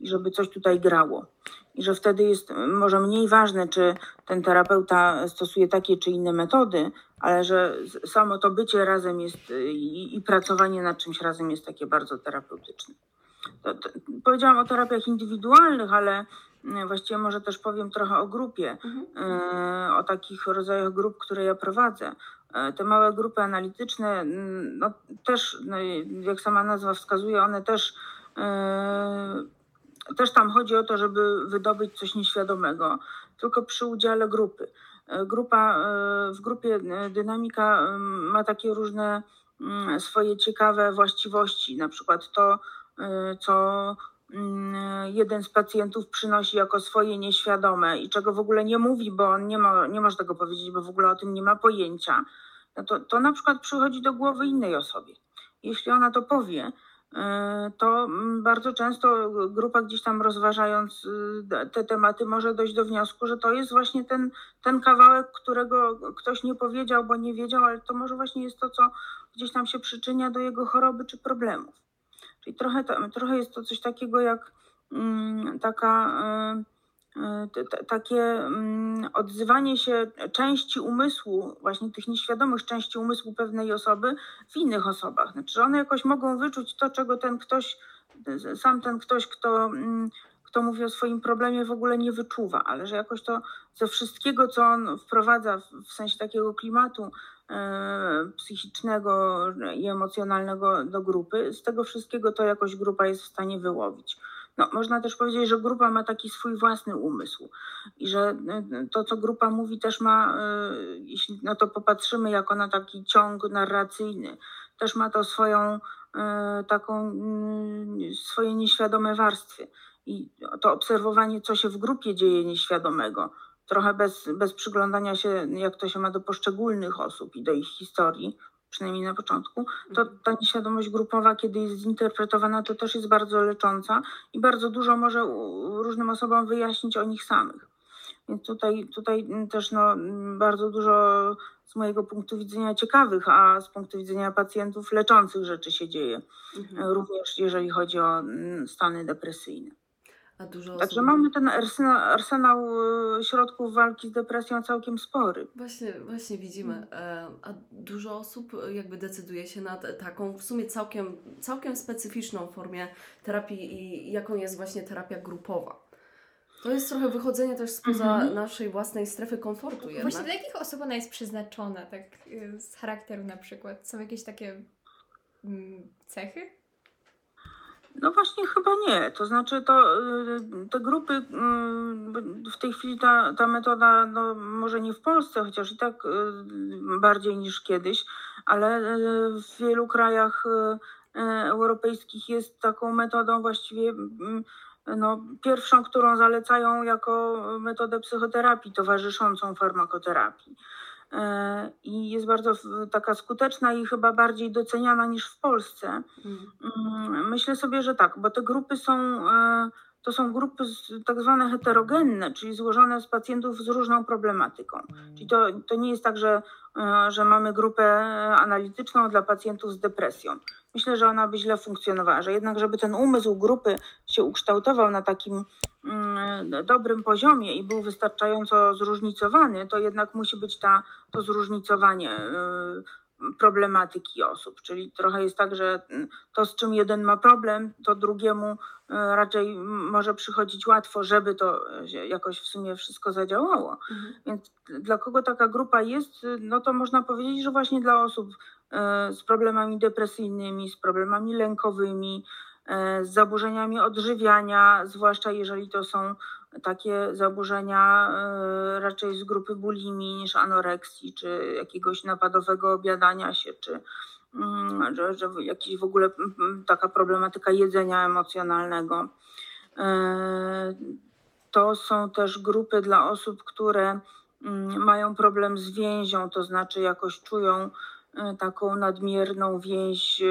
S2: I żeby coś tutaj grało. I że wtedy jest y, może mniej ważne, czy ten terapeuta stosuje takie czy inne metody, ale że samo to bycie razem jest y, i, i pracowanie nad czymś razem jest takie bardzo terapeutyczne. To, to, powiedziałam o terapiach indywidualnych, ale y, właściwie może też powiem trochę o grupie,
S1: Mhm.
S2: y, o takich rodzajach grup, które ja prowadzę. Te małe grupy analityczne, mm, no też, no, jak sama nazwa wskazuje, one też, też tam chodzi o to, żeby wydobyć coś nieświadomego, tylko przy udziale grupy. Y, Grupa, y, w grupie y, dynamika ma takie różne mm, swoje ciekawe właściwości, na przykład to, co mm, jeden z pacjentów przynosi jako swoje nieświadome i czego w ogóle nie mówi, bo on nie, ma, nie może tego powiedzieć, bo w ogóle o tym nie ma pojęcia, no to, to na przykład przychodzi do głowy innej osobie. Jeśli ona to powie, to mm, bardzo często grupa gdzieś tam rozważając y, te tematy może dojść do wniosku, że to jest właśnie ten, ten kawałek, którego ktoś nie powiedział, bo nie wiedział, ale to może właśnie jest to, co gdzieś tam się przyczynia do jego choroby czy problemów. Czyli trochę, trochę jest to coś takiego jak mm, taka, t- takie mm, odzywanie się części umysłu, właśnie tych nieświadomych części umysłu pewnej osoby w innych osobach. Znaczy, że one jakoś mogą wyczuć to, czego ten ktoś, sam ten ktoś, kto, mm, kto mówi o swoim problemie, w ogóle nie wyczuwa, ale że jakoś to ze wszystkiego, co on wprowadza w, w sensie takiego klimatu e, psychicznego i emocjonalnego do grupy, z tego wszystkiego to jakoś grupa jest w stanie wyłowić. No, można też powiedzieć, że grupa ma taki swój własny umysł i że e, to, co grupa mówi, też ma, e, jeśli na to popatrzymy jako na taki ciąg narracyjny, też ma to swoją taką, swoje nieświadome warstwy. I to obserwowanie, co się w grupie dzieje nieświadomego, trochę bez, bez przyglądania się, jak to się ma do poszczególnych osób i do ich historii, przynajmniej na początku, to ta nieświadomość grupowa, kiedy jest zinterpretowana, to też jest bardzo lecząca i bardzo dużo może różnym osobom wyjaśnić o nich samych. Więc tutaj, tutaj też no, bardzo dużo z mojego punktu widzenia ciekawych, a z punktu widzenia pacjentów leczących rzeczy się dzieje,
S1: Mhm.
S2: również jeżeli chodzi o mm, stany depresyjne.
S1: A dużo
S2: Także
S1: osób...
S2: mamy ten arsenał, arsenał y, środków walki z depresją całkiem spory.
S1: Właśnie, właśnie widzimy. E, A dużo osób e, jakby decyduje się na taką w sumie całkiem, całkiem specyficzną formie terapii i jaką jest właśnie terapia grupowa. To jest trochę wychodzenie też spoza
S2: Mhm.
S1: naszej własnej strefy komfortu jednak.
S3: Właśnie dla jakich osób ona jest przeznaczona, tak y, z charakteru na przykład? Są jakieś takie mm, cechy?
S2: No właśnie chyba nie. To znaczy to y, te grupy, y, w tej chwili ta, ta metoda, no może nie w Polsce, chociaż i tak y, bardziej niż kiedyś, ale w wielu krajach europejskich jest taką metodą właściwie no, pierwszą, którą zalecają jako metodę psychoterapii towarzyszącą farmakoterapii. E, I jest bardzo taka skuteczna i chyba bardziej doceniana niż w Polsce.
S1: Mhm.
S2: Mm, Myślę sobie, że tak, bo te grupy są, e, to są grupy tak zwane heterogenne, czyli złożone z pacjentów z różną problematyką. Czyli to, to nie jest tak, że, e, że mamy grupę analityczną dla pacjentów z depresją. Myślę, że ona by źle funkcjonowała, że jednak, żeby ten umysł grupy się ukształtował na takim mm, dobrym poziomie i był wystarczająco zróżnicowany, to jednak musi być ta, to zróżnicowanie. e, problematyki osób. Czyli trochę jest tak, że mm, to, z czym jeden ma problem, to drugiemu e, raczej może przychodzić łatwo, żeby to się jakoś w sumie wszystko zadziałało.
S1: Mhm.
S2: Więc dla kogo taka grupa jest, y, no to można powiedzieć, że właśnie dla osób z problemami depresyjnymi, z problemami lękowymi, z zaburzeniami odżywiania, zwłaszcza jeżeli to są takie zaburzenia e, raczej z grupy bulimii niż anoreksji, czy jakiegoś napadowego obiadania się, czy mm, że, że jakiś w ogóle mm, mm, taka problematyka jedzenia emocjonalnego. E, To są też grupy dla osób, które mają problem z więzią, to znaczy jakoś czują e, taką nadmierną więź, e,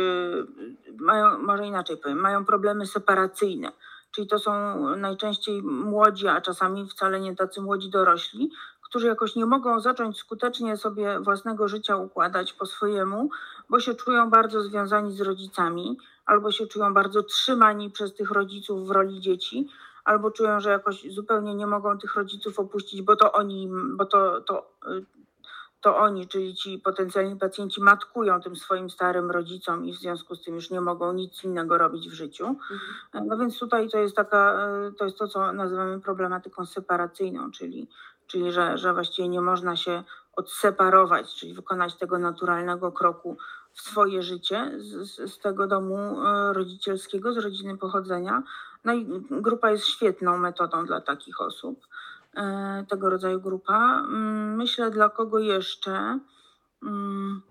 S2: mają, może inaczej powiem, mają problemy separacyjne. Czyli to są najczęściej młodzi, a czasami wcale nie tacy młodzi dorośli, którzy jakoś nie mogą zacząć skutecznie sobie własnego życia układać po swojemu, bo się czują bardzo związani z rodzicami, albo się czują bardzo trzymani przez tych rodziców w roli dzieci, albo czują, że jakoś zupełnie nie mogą tych rodziców opuścić, bo to oni, bo to, to, y, to oni, czyli ci potencjalni pacjenci, matkują tym swoim starym rodzicom i w związku z tym już nie mogą nic innego robić w życiu.
S1: Mhm.
S2: No więc tutaj to jest taka, e, to jest to, co nazywamy problematyką separacyjną, czyli, czyli że, że właściwie nie można się odseparować, czyli wykonać tego naturalnego kroku w swoje życie z, z, tego domu e, rodzicielskiego, z rodziny pochodzenia. No i grupa jest świetną metodą dla takich osób, tego rodzaju grupa. Mm, Myślę, dla kogo jeszcze? Mm,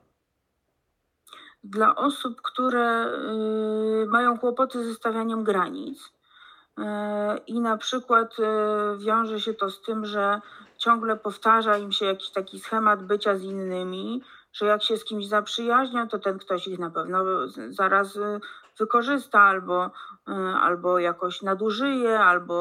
S2: Dla osób, które y, mają kłopoty ze stawianiem granic. E, I na przykład e, wiąże się to z tym, że ciągle powtarza im się jakiś taki schemat bycia z innymi, że jak się z kimś zaprzyjaźnią, to ten ktoś ich na pewno zaraz e, wykorzysta albo, e, albo jakoś nadużyje, albo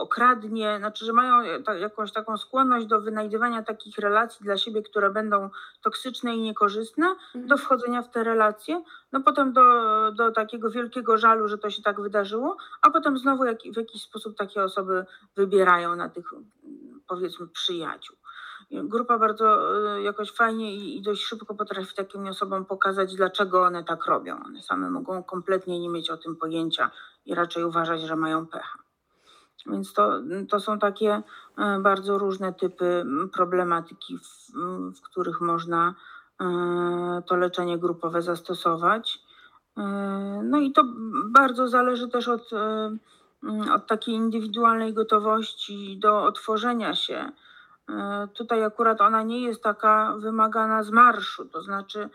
S2: okradnie. Znaczy, że mają ta, jakąś taką skłonność do wynajdywania takich relacji dla siebie, które będą toksyczne i niekorzystne,
S1: Mhm.
S2: do wchodzenia w te relacje, no potem do, do takiego wielkiego żalu, że to się tak wydarzyło, a potem znowu jak, w jakiś sposób takie osoby wybierają na tych mm, powiedzmy przyjaciół. Grupa bardzo y, jakoś fajnie i, dość szybko potrafi takim osobom pokazać, dlaczego one tak robią. One same mogą kompletnie nie mieć o tym pojęcia i raczej uważać, że mają pecha. Więc to, to są takie e, bardzo różne typy mm, problematyki, w, mm, w których można e, to leczenie grupowe zastosować. No i to bardzo zależy też od, mm, od takiej indywidualnej gotowości do otworzenia się. E, Tutaj akurat ona nie jest taka wymagana z marszu, to znaczy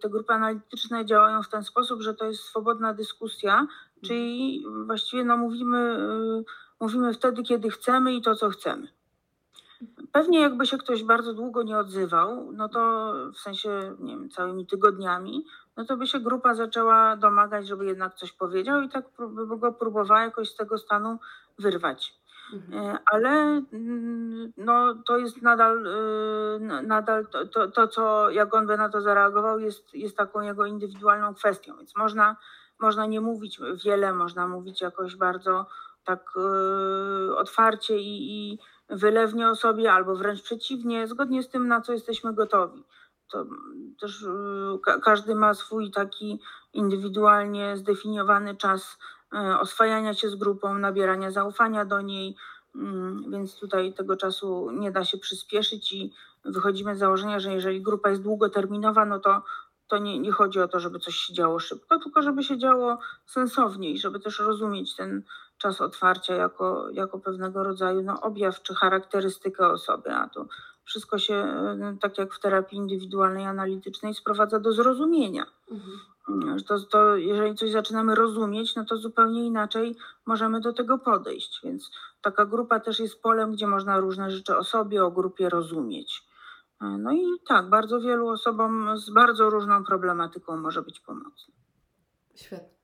S2: te grupy analityczne działają w ten sposób, że to jest swobodna dyskusja, czyli właściwie no mówimy, e, mówimy wtedy, kiedy chcemy i to, co chcemy. Pewnie jakby się ktoś bardzo długo nie odzywał, no to w sensie, nie wiem, całymi tygodniami, no to by się grupa zaczęła domagać, żeby jednak coś powiedział i tak by go próbowała jakoś z tego stanu wyrwać.
S1: Mhm.
S2: E, Ale mm, no, to jest nadal, n- nadal to, to, to, co jak on by na to zareagował, jest, jest taką jego indywidualną kwestią. Więc można, można nie mówić wiele, można mówić jakoś bardzo tak y, otwarcie i, i wylewnie o sobie, albo wręcz przeciwnie, zgodnie z tym, na co jesteśmy gotowi. To mm, też ka- każdy ma swój taki indywidualnie zdefiniowany czas e, oswajania się z grupą, nabierania zaufania do niej, mm, więc tutaj tego czasu nie da się przyspieszyć i wychodzimy z założenia, że jeżeli grupa jest długoterminowa, no to, to nie, nie chodzi o to, żeby coś się działo szybko, tylko żeby się działo sensownie i żeby też rozumieć ten czas otwarcia jako, jako pewnego rodzaju no, objaw czy charakterystykę osoby, a to wszystko się, e, tak jak w terapii indywidualnej, analitycznej, sprowadza do zrozumienia.
S1: Mhm.
S2: Że To, to jeżeli coś zaczynamy rozumieć, no to zupełnie inaczej możemy do tego podejść. Więc taka grupa też jest polem, gdzie można różne rzeczy o sobie, o grupie rozumieć. E, No i tak, bardzo wielu osobom z bardzo różną problematyką może być pomocne.
S1: Świetnie.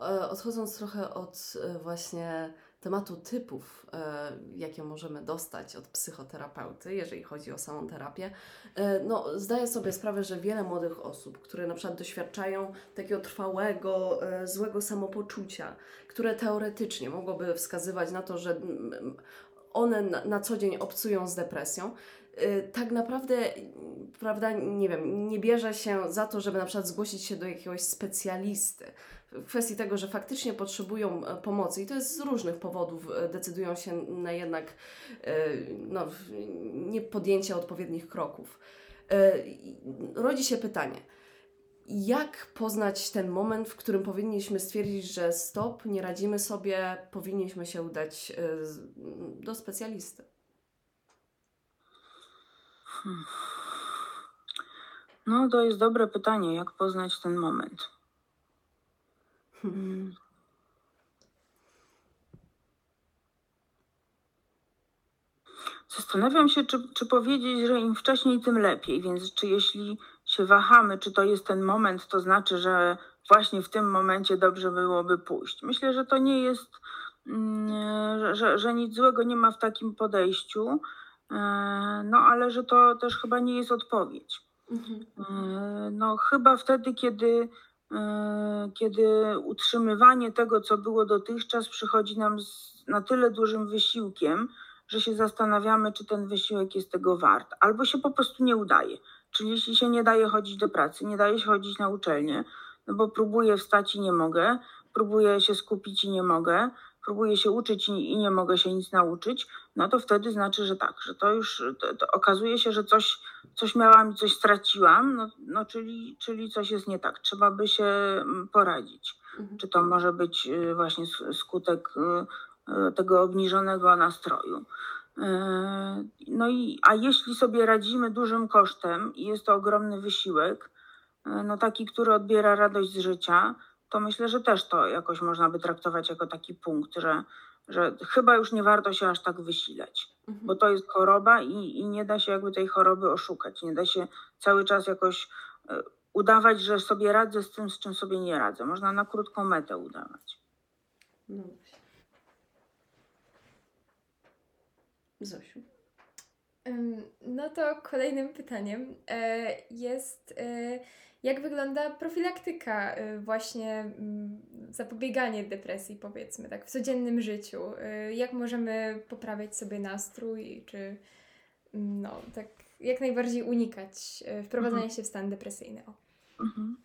S1: E, Odchodząc trochę od e, właśnie tematu typów, e, jakie możemy dostać od psychoterapeuty, jeżeli chodzi o samą terapię, e, no, zdaję sobie sprawę, że wiele młodych osób, które na przykład doświadczają takiego trwałego, e, złego samopoczucia, które teoretycznie mogłoby wskazywać na to, że mm, one na, co dzień obcują z depresją, tak naprawdę, y, prawda, nie wiem, nie bierze się za to, żeby na przykład zgłosić się do jakiegoś specjalisty w kwestii tego, że faktycznie potrzebują e, pomocy i to jest z różnych powodów e, decydują się na jednak e, no, nie podjęcie odpowiednich kroków. Rodzi się pytanie, jak poznać ten moment, w którym powinniśmy stwierdzić, że stop, nie radzimy sobie, powinniśmy się udać do specjalisty?
S2: No, to jest dobre pytanie, jak poznać ten moment. Hmm. Zastanawiam się, czy, czy powiedzieć, że im wcześniej, tym lepiej. Więc czy jeśli się wahamy, czy to jest ten moment, to znaczy, że właśnie w tym momencie dobrze byłoby pójść. Myślę, że to nie jest, mm, że, że, nic złego nie ma w takim podejściu, no ale że to też chyba nie jest odpowiedź.
S1: Mhm.
S2: E, No, chyba wtedy, kiedy, e, kiedy utrzymywanie tego, co było dotychczas, przychodzi nam z na tyle dużym wysiłkiem, że się zastanawiamy, czy ten wysiłek jest tego wart, albo się po prostu nie udaje. Czyli jeśli się nie daje chodzić do pracy, nie daje się chodzić na uczelnię, no bo próbuję wstać i nie mogę, próbuję się skupić i nie mogę, próbuję się uczyć i, i nie mogę się nic nauczyć, no to wtedy znaczy, że tak, że to już to, to okazuje się, że coś, coś miałam i coś straciłam, no, no czyli, czyli coś jest nie tak. Trzeba by się mm, poradzić.
S1: Mhm.
S2: Czy to może być y, właśnie skutek y, y, tego obniżonego nastroju. No i, a jeśli sobie radzimy dużym kosztem i jest to ogromny wysiłek, no taki, który odbiera radość z życia, to myślę, że też to jakoś można by traktować jako taki punkt, że, że chyba już nie warto się aż tak wysilać
S1: Mhm.
S2: bo to jest choroba i, i nie da się jakby tej choroby oszukać. Nie da się cały czas jakoś e, udawać, że sobie radzę z tym, z czym sobie nie radzę. Można na krótką metę udawać.
S1: No właśnie. Zosiu.
S3: No to kolejnym pytaniem e, jest, e, jak wygląda profilaktyka, e, właśnie mm, zapobieganie depresji, powiedzmy, tak, w codziennym życiu? E, Jak możemy poprawiać sobie nastrój, czy mm, no, tak jak najbardziej unikać e, wprowadzania się w stan depresyjny? O.
S2: Mhm.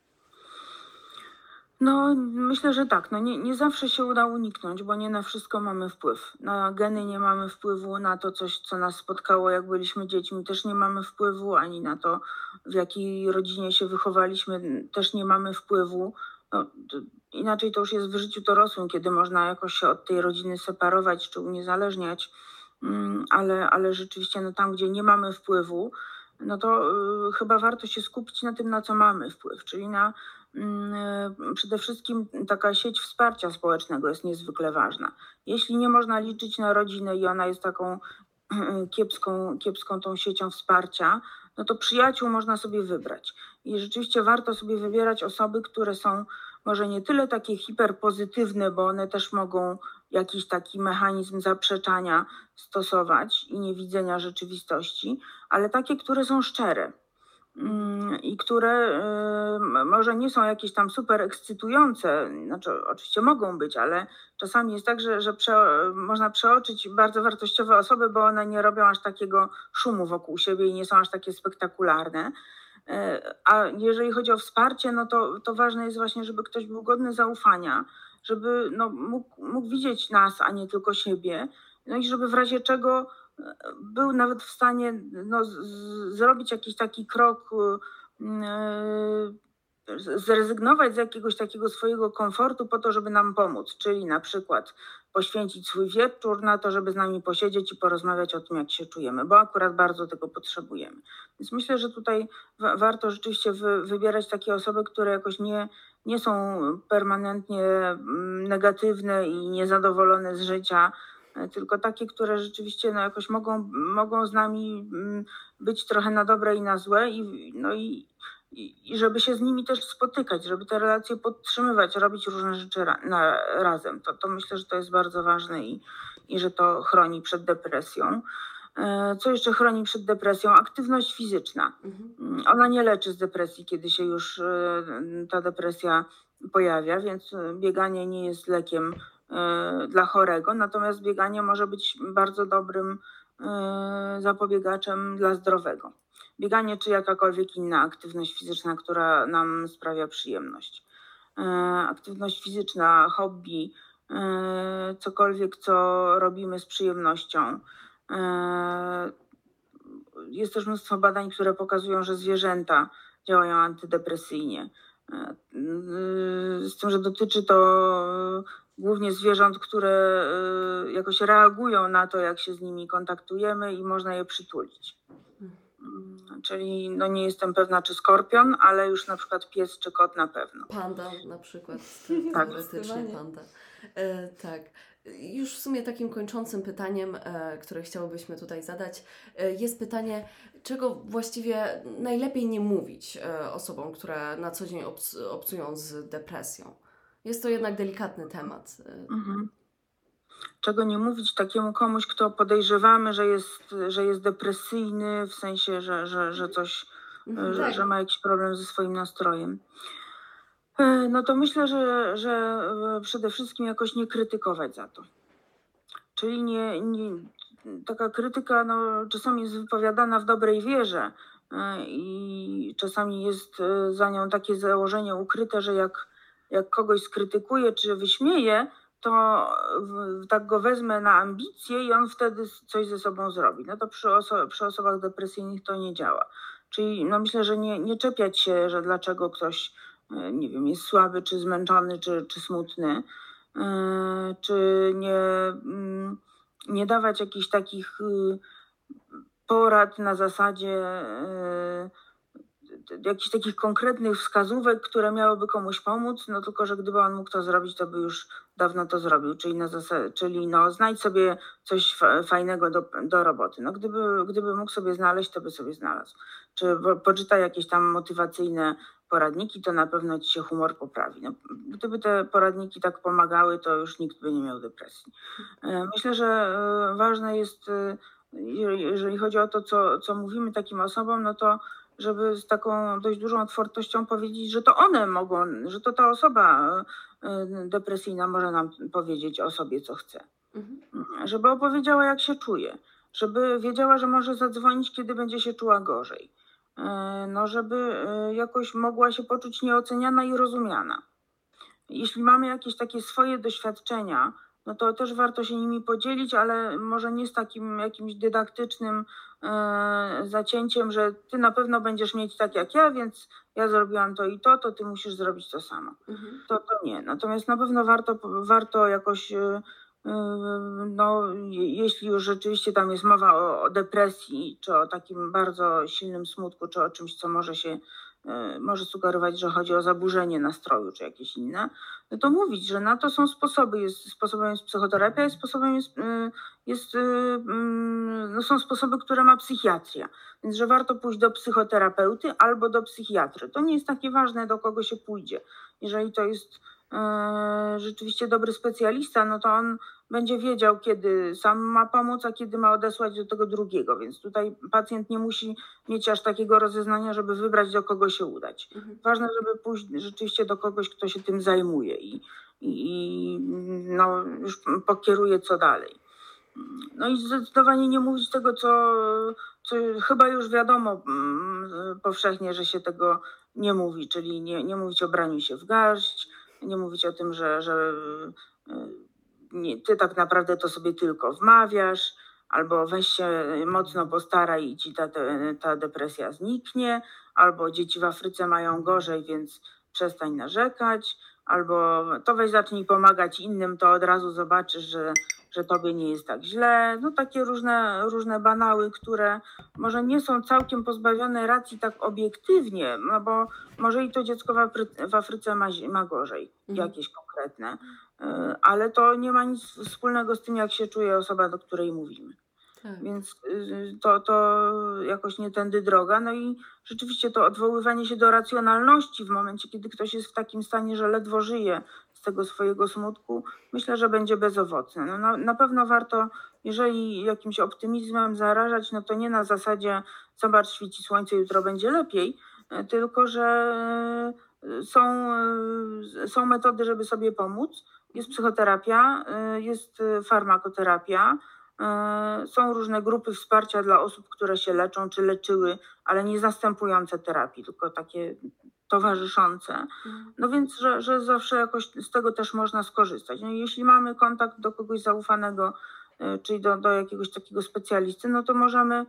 S2: No, myślę, że tak. No, nie, nie zawsze się uda uniknąć, bo nie na wszystko mamy wpływ. Na geny nie mamy wpływu, na to coś, co nas spotkało, jak byliśmy dziećmi, też nie mamy wpływu, ani na to, w jakiej rodzinie się wychowaliśmy, też nie mamy wpływu. No, to, inaczej to już jest w życiu dorosłym, kiedy można jakoś się od tej rodziny separować czy uniezależniać, Mm, ale, ale rzeczywiście no, tam, gdzie nie mamy wpływu, no to y, chyba warto się skupić na tym, na co mamy wpływ, czyli na przede wszystkim taka sieć wsparcia społecznego jest niezwykle ważna. Jeśli nie można liczyć na rodzinę i ona jest taką [clears throat] kiepską, kiepską tą siecią wsparcia, no to przyjaciół można sobie wybrać. I rzeczywiście warto sobie wybierać osoby, które są może nie tyle takie hiperpozytywne, bo one też mogą jakiś taki mechanizm zaprzeczania stosować i niewidzenia rzeczywistości, ale takie, które są szczere mm, i które y, może nie są jakieś tam super ekscytujące, znaczy oczywiście mogą być, ale czasami jest tak, że, że prze, można przeoczyć bardzo wartościowe osoby, bo one nie robią aż takiego szumu wokół siebie i nie są aż takie spektakularne. Y, A jeżeli chodzi o wsparcie, no to, to ważne jest właśnie, żeby ktoś był godny zaufania, żeby no, mógł, mógł widzieć nas, a nie tylko siebie, no i żeby w razie czego był nawet w stanie no, z, zrobić jakiś taki krok, z- zrezygnować z jakiegoś takiego swojego komfortu po to, żeby nam pomóc, czyli na przykład poświęcić swój wieczór na to, żeby z nami posiedzieć i porozmawiać o tym, jak się czujemy, bo akurat bardzo tego potrzebujemy. Więc myślę, że tutaj wa- warto rzeczywiście wy, wybierać takie osoby, które jakoś nie, nie są permanentnie mm, negatywne i niezadowolone z życia, tylko takie, które rzeczywiście no, jakoś mogą, mogą z nami mm, być trochę na dobre i na złe i, no i, i, i żeby się z nimi też spotykać, żeby te relacje podtrzymywać, robić różne rzeczy ra, na, razem. To, to myślę, że to jest bardzo ważne i, i że to chroni przed depresją. E, Co jeszcze chroni przed depresją? Aktywność fizyczna.
S1: Mhm.
S2: Mm, Ona nie leczy z depresji, kiedy się już e, ta depresja pojawia, więc e, bieganie nie jest lekiem e, dla chorego, natomiast bieganie może być bardzo dobrym y, zapobiegaczem dla zdrowego. Bieganie czy jakakolwiek inna aktywność fizyczna, która nam sprawia przyjemność. Y, Aktywność fizyczna, hobby, cokolwiek, co robimy z przyjemnością. Jest też mnóstwo badań, które pokazują, że zwierzęta działają antydepresyjnie. E, Z tym, że dotyczy to głównie zwierząt, które y, jakoś reagują na to, jak się z nimi kontaktujemy i można je przytulić. Mm, Czyli no nie jestem pewna, czy skorpion, ale już na przykład pies czy kot na pewno.
S1: Panda na przykład, [laughs]
S2: Tak.
S1: teoretycznie panda. E, tak. Już w sumie takim kończącym pytaniem, e, które chciałybyśmy tutaj zadać, e, jest pytanie, czego właściwie najlepiej nie mówić e, osobom, które na co dzień obc- obcują z depresją. Jest to jednak delikatny temat.
S2: Mhm. Czego nie mówić takiemu komuś, kto podejrzewamy, że jest, że jest depresyjny, w sensie, że, że, że coś
S1: mhm.
S2: że,
S3: Tak.
S2: że ma jakiś problem ze swoim nastrojem. E, No to myślę, że, że e, przede wszystkim jakoś nie krytykować za to. Czyli nie, nie, taka krytyka no, czasami jest wypowiadana w dobrej wierze e, i czasami jest za nią takie założenie ukryte, że jak, jak kogoś skrytykuje czy wyśmieje, to tak go wezmę na ambicje i on wtedy coś ze sobą zrobi. No to przy, oso- przy osobach depresyjnych to nie działa. Czyli no myślę, że nie, nie czepiać się, że dlaczego ktoś, e, nie wiem, jest słaby, czy zmęczony, czy, czy smutny, e, czy nie, mm, nie dawać jakichś takich y, porad na zasadzie e, jakichś takich konkretnych wskazówek, które miałyby komuś pomóc, no tylko, że gdyby on mógł to zrobić, to by już dawno to zrobił, czyli, na czyli no znajdź sobie coś fa- fajnego do, do roboty. No gdyby, gdyby mógł sobie znaleźć, to by sobie znalazł. Czy po- poczytaj jakieś tam motywacyjne poradniki, to na pewno ci się humor poprawi. No, gdyby te poradniki tak pomagały, to już nikt by nie miał depresji. E, Myślę, że e, ważne jest, e, je- jeżeli chodzi o to, co, co mówimy takim osobom, no to żeby z taką dość dużą otwartością powiedzieć, że to one mogą, że to ta osoba e, depresyjna może nam powiedzieć o sobie, co chce
S1: Mhm.
S2: żeby opowiedziała, jak się czuje, żeby wiedziała, że może zadzwonić, kiedy będzie się czuła gorzej, E, no, żeby jakoś mogła się poczuć nieoceniana i rozumiana. Jeśli mamy jakieś takie swoje doświadczenia, no to też warto się nimi podzielić, ale może nie z takim jakimś dydaktycznym e, zacięciem, że ty na pewno będziesz mieć tak jak ja, więc ja zrobiłam to i to, to ty musisz zrobić to samo
S1: Mhm.
S2: to, to nie. Natomiast na pewno warto, warto jakoś, y, y, no, je- jeśli już rzeczywiście tam jest mowa o, o depresji, czy o takim bardzo silnym smutku, czy o czymś, co może się, może sugerować, że chodzi o zaburzenie nastroju, czy jakieś inne, no to mówić, że na to są sposoby. Jest, sposobem jest psychoterapia, jest sposobem jest, y, jest, y, mm, no są sposoby, które ma psychiatria. Więc, że warto pójść do psychoterapeuty albo do psychiatry. To nie jest takie ważne, do kogo się pójdzie jeżeli to jest rzeczywiście dobry specjalista, no to on będzie wiedział, kiedy sam ma pomóc, a kiedy ma odesłać do tego drugiego. Więc tutaj pacjent nie musi mieć aż takiego rozeznania, żeby wybrać, do kogo się udać.
S1: Mhm.
S2: Ważne, żeby pójść rzeczywiście do kogoś, kto się tym zajmuje i, i, i no, już pokieruje co dalej. No i zdecydowanie nie mówić tego, co, co chyba już wiadomo mm, powszechnie, że się tego nie mówi, czyli nie, nie mówić o braniu się w garść, nie mówić o tym, że, że y, nie, ty tak naprawdę to sobie tylko wmawiasz, albo weź się mocno postaraj i ci ta, ta depresja zniknie, albo dzieci w Afryce mają gorzej, więc przestań narzekać, albo to weź zacznij pomagać innym, to od razu zobaczysz, że, że tobie nie jest tak źle. No takie różne, różne banały, które może nie są całkiem pozbawione racji tak obiektywnie, no bo może i to dziecko w, Afry- w Afryce ma, ma gorzej,
S1: Mhm.
S2: jakieś konkretne, y, ale to nie ma nic wspólnego z tym, jak się czuje osoba, do której mówimy.
S1: Tak.
S2: Więc y, to, to jakoś nie tędy droga. No i rzeczywiście to odwoływanie się do racjonalności w momencie, kiedy ktoś jest w takim stanie, że ledwo żyje tego swojego smutku, myślę, że będzie bezowocne. No, na, na pewno warto, jeżeli jakimś optymizmem zarażać, no to nie na zasadzie zobacz, świeci słońce, jutro będzie lepiej, y, tylko że y, są, y, są metody, żeby sobie pomóc. Jest psychoterapia, jest farmakoterapia, E, Są różne grupy wsparcia dla osób, które się leczą czy leczyły, ale nie zastępujące terapii, tylko takie towarzyszące. No więc, że, że zawsze jakoś z tego też można skorzystać. No jeśli mamy kontakt do kogoś zaufanego, e, czyli do, do jakiegoś takiego specjalisty, no to możemy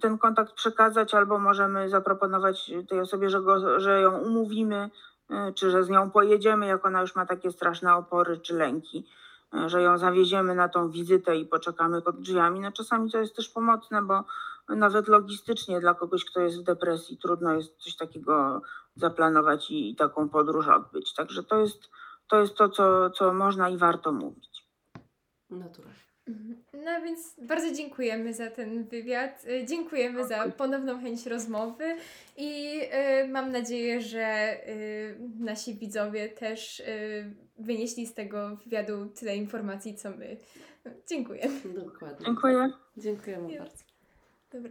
S2: ten kontakt przekazać albo możemy zaproponować tej osobie, że, go, że ją umówimy, e, czy że z nią pojedziemy, jak ona już ma takie straszne opory czy lęki, że ją zawieziemy na tą wizytę i poczekamy pod drzwiami. No czasami to jest też pomocne, bo nawet logistycznie dla kogoś, kto jest w depresji, trudno jest coś takiego zaplanować i, i taką podróż odbyć. Także to jest to, jest to co, co można i warto mówić.
S1: Naturalnie.
S3: Mhm. No więc bardzo dziękujemy za ten wywiad. y, Dziękujemy za ponowną chęć rozmowy i y, mam nadzieję, że y, nasi widzowie też y, wynieśli z tego wywiadu tyle informacji, co my. Dziękuję.
S1: Dokładnie.
S2: Dziękuję.
S1: Dziękujemy
S3: Ja-
S1: bardzo.
S3: Dobra.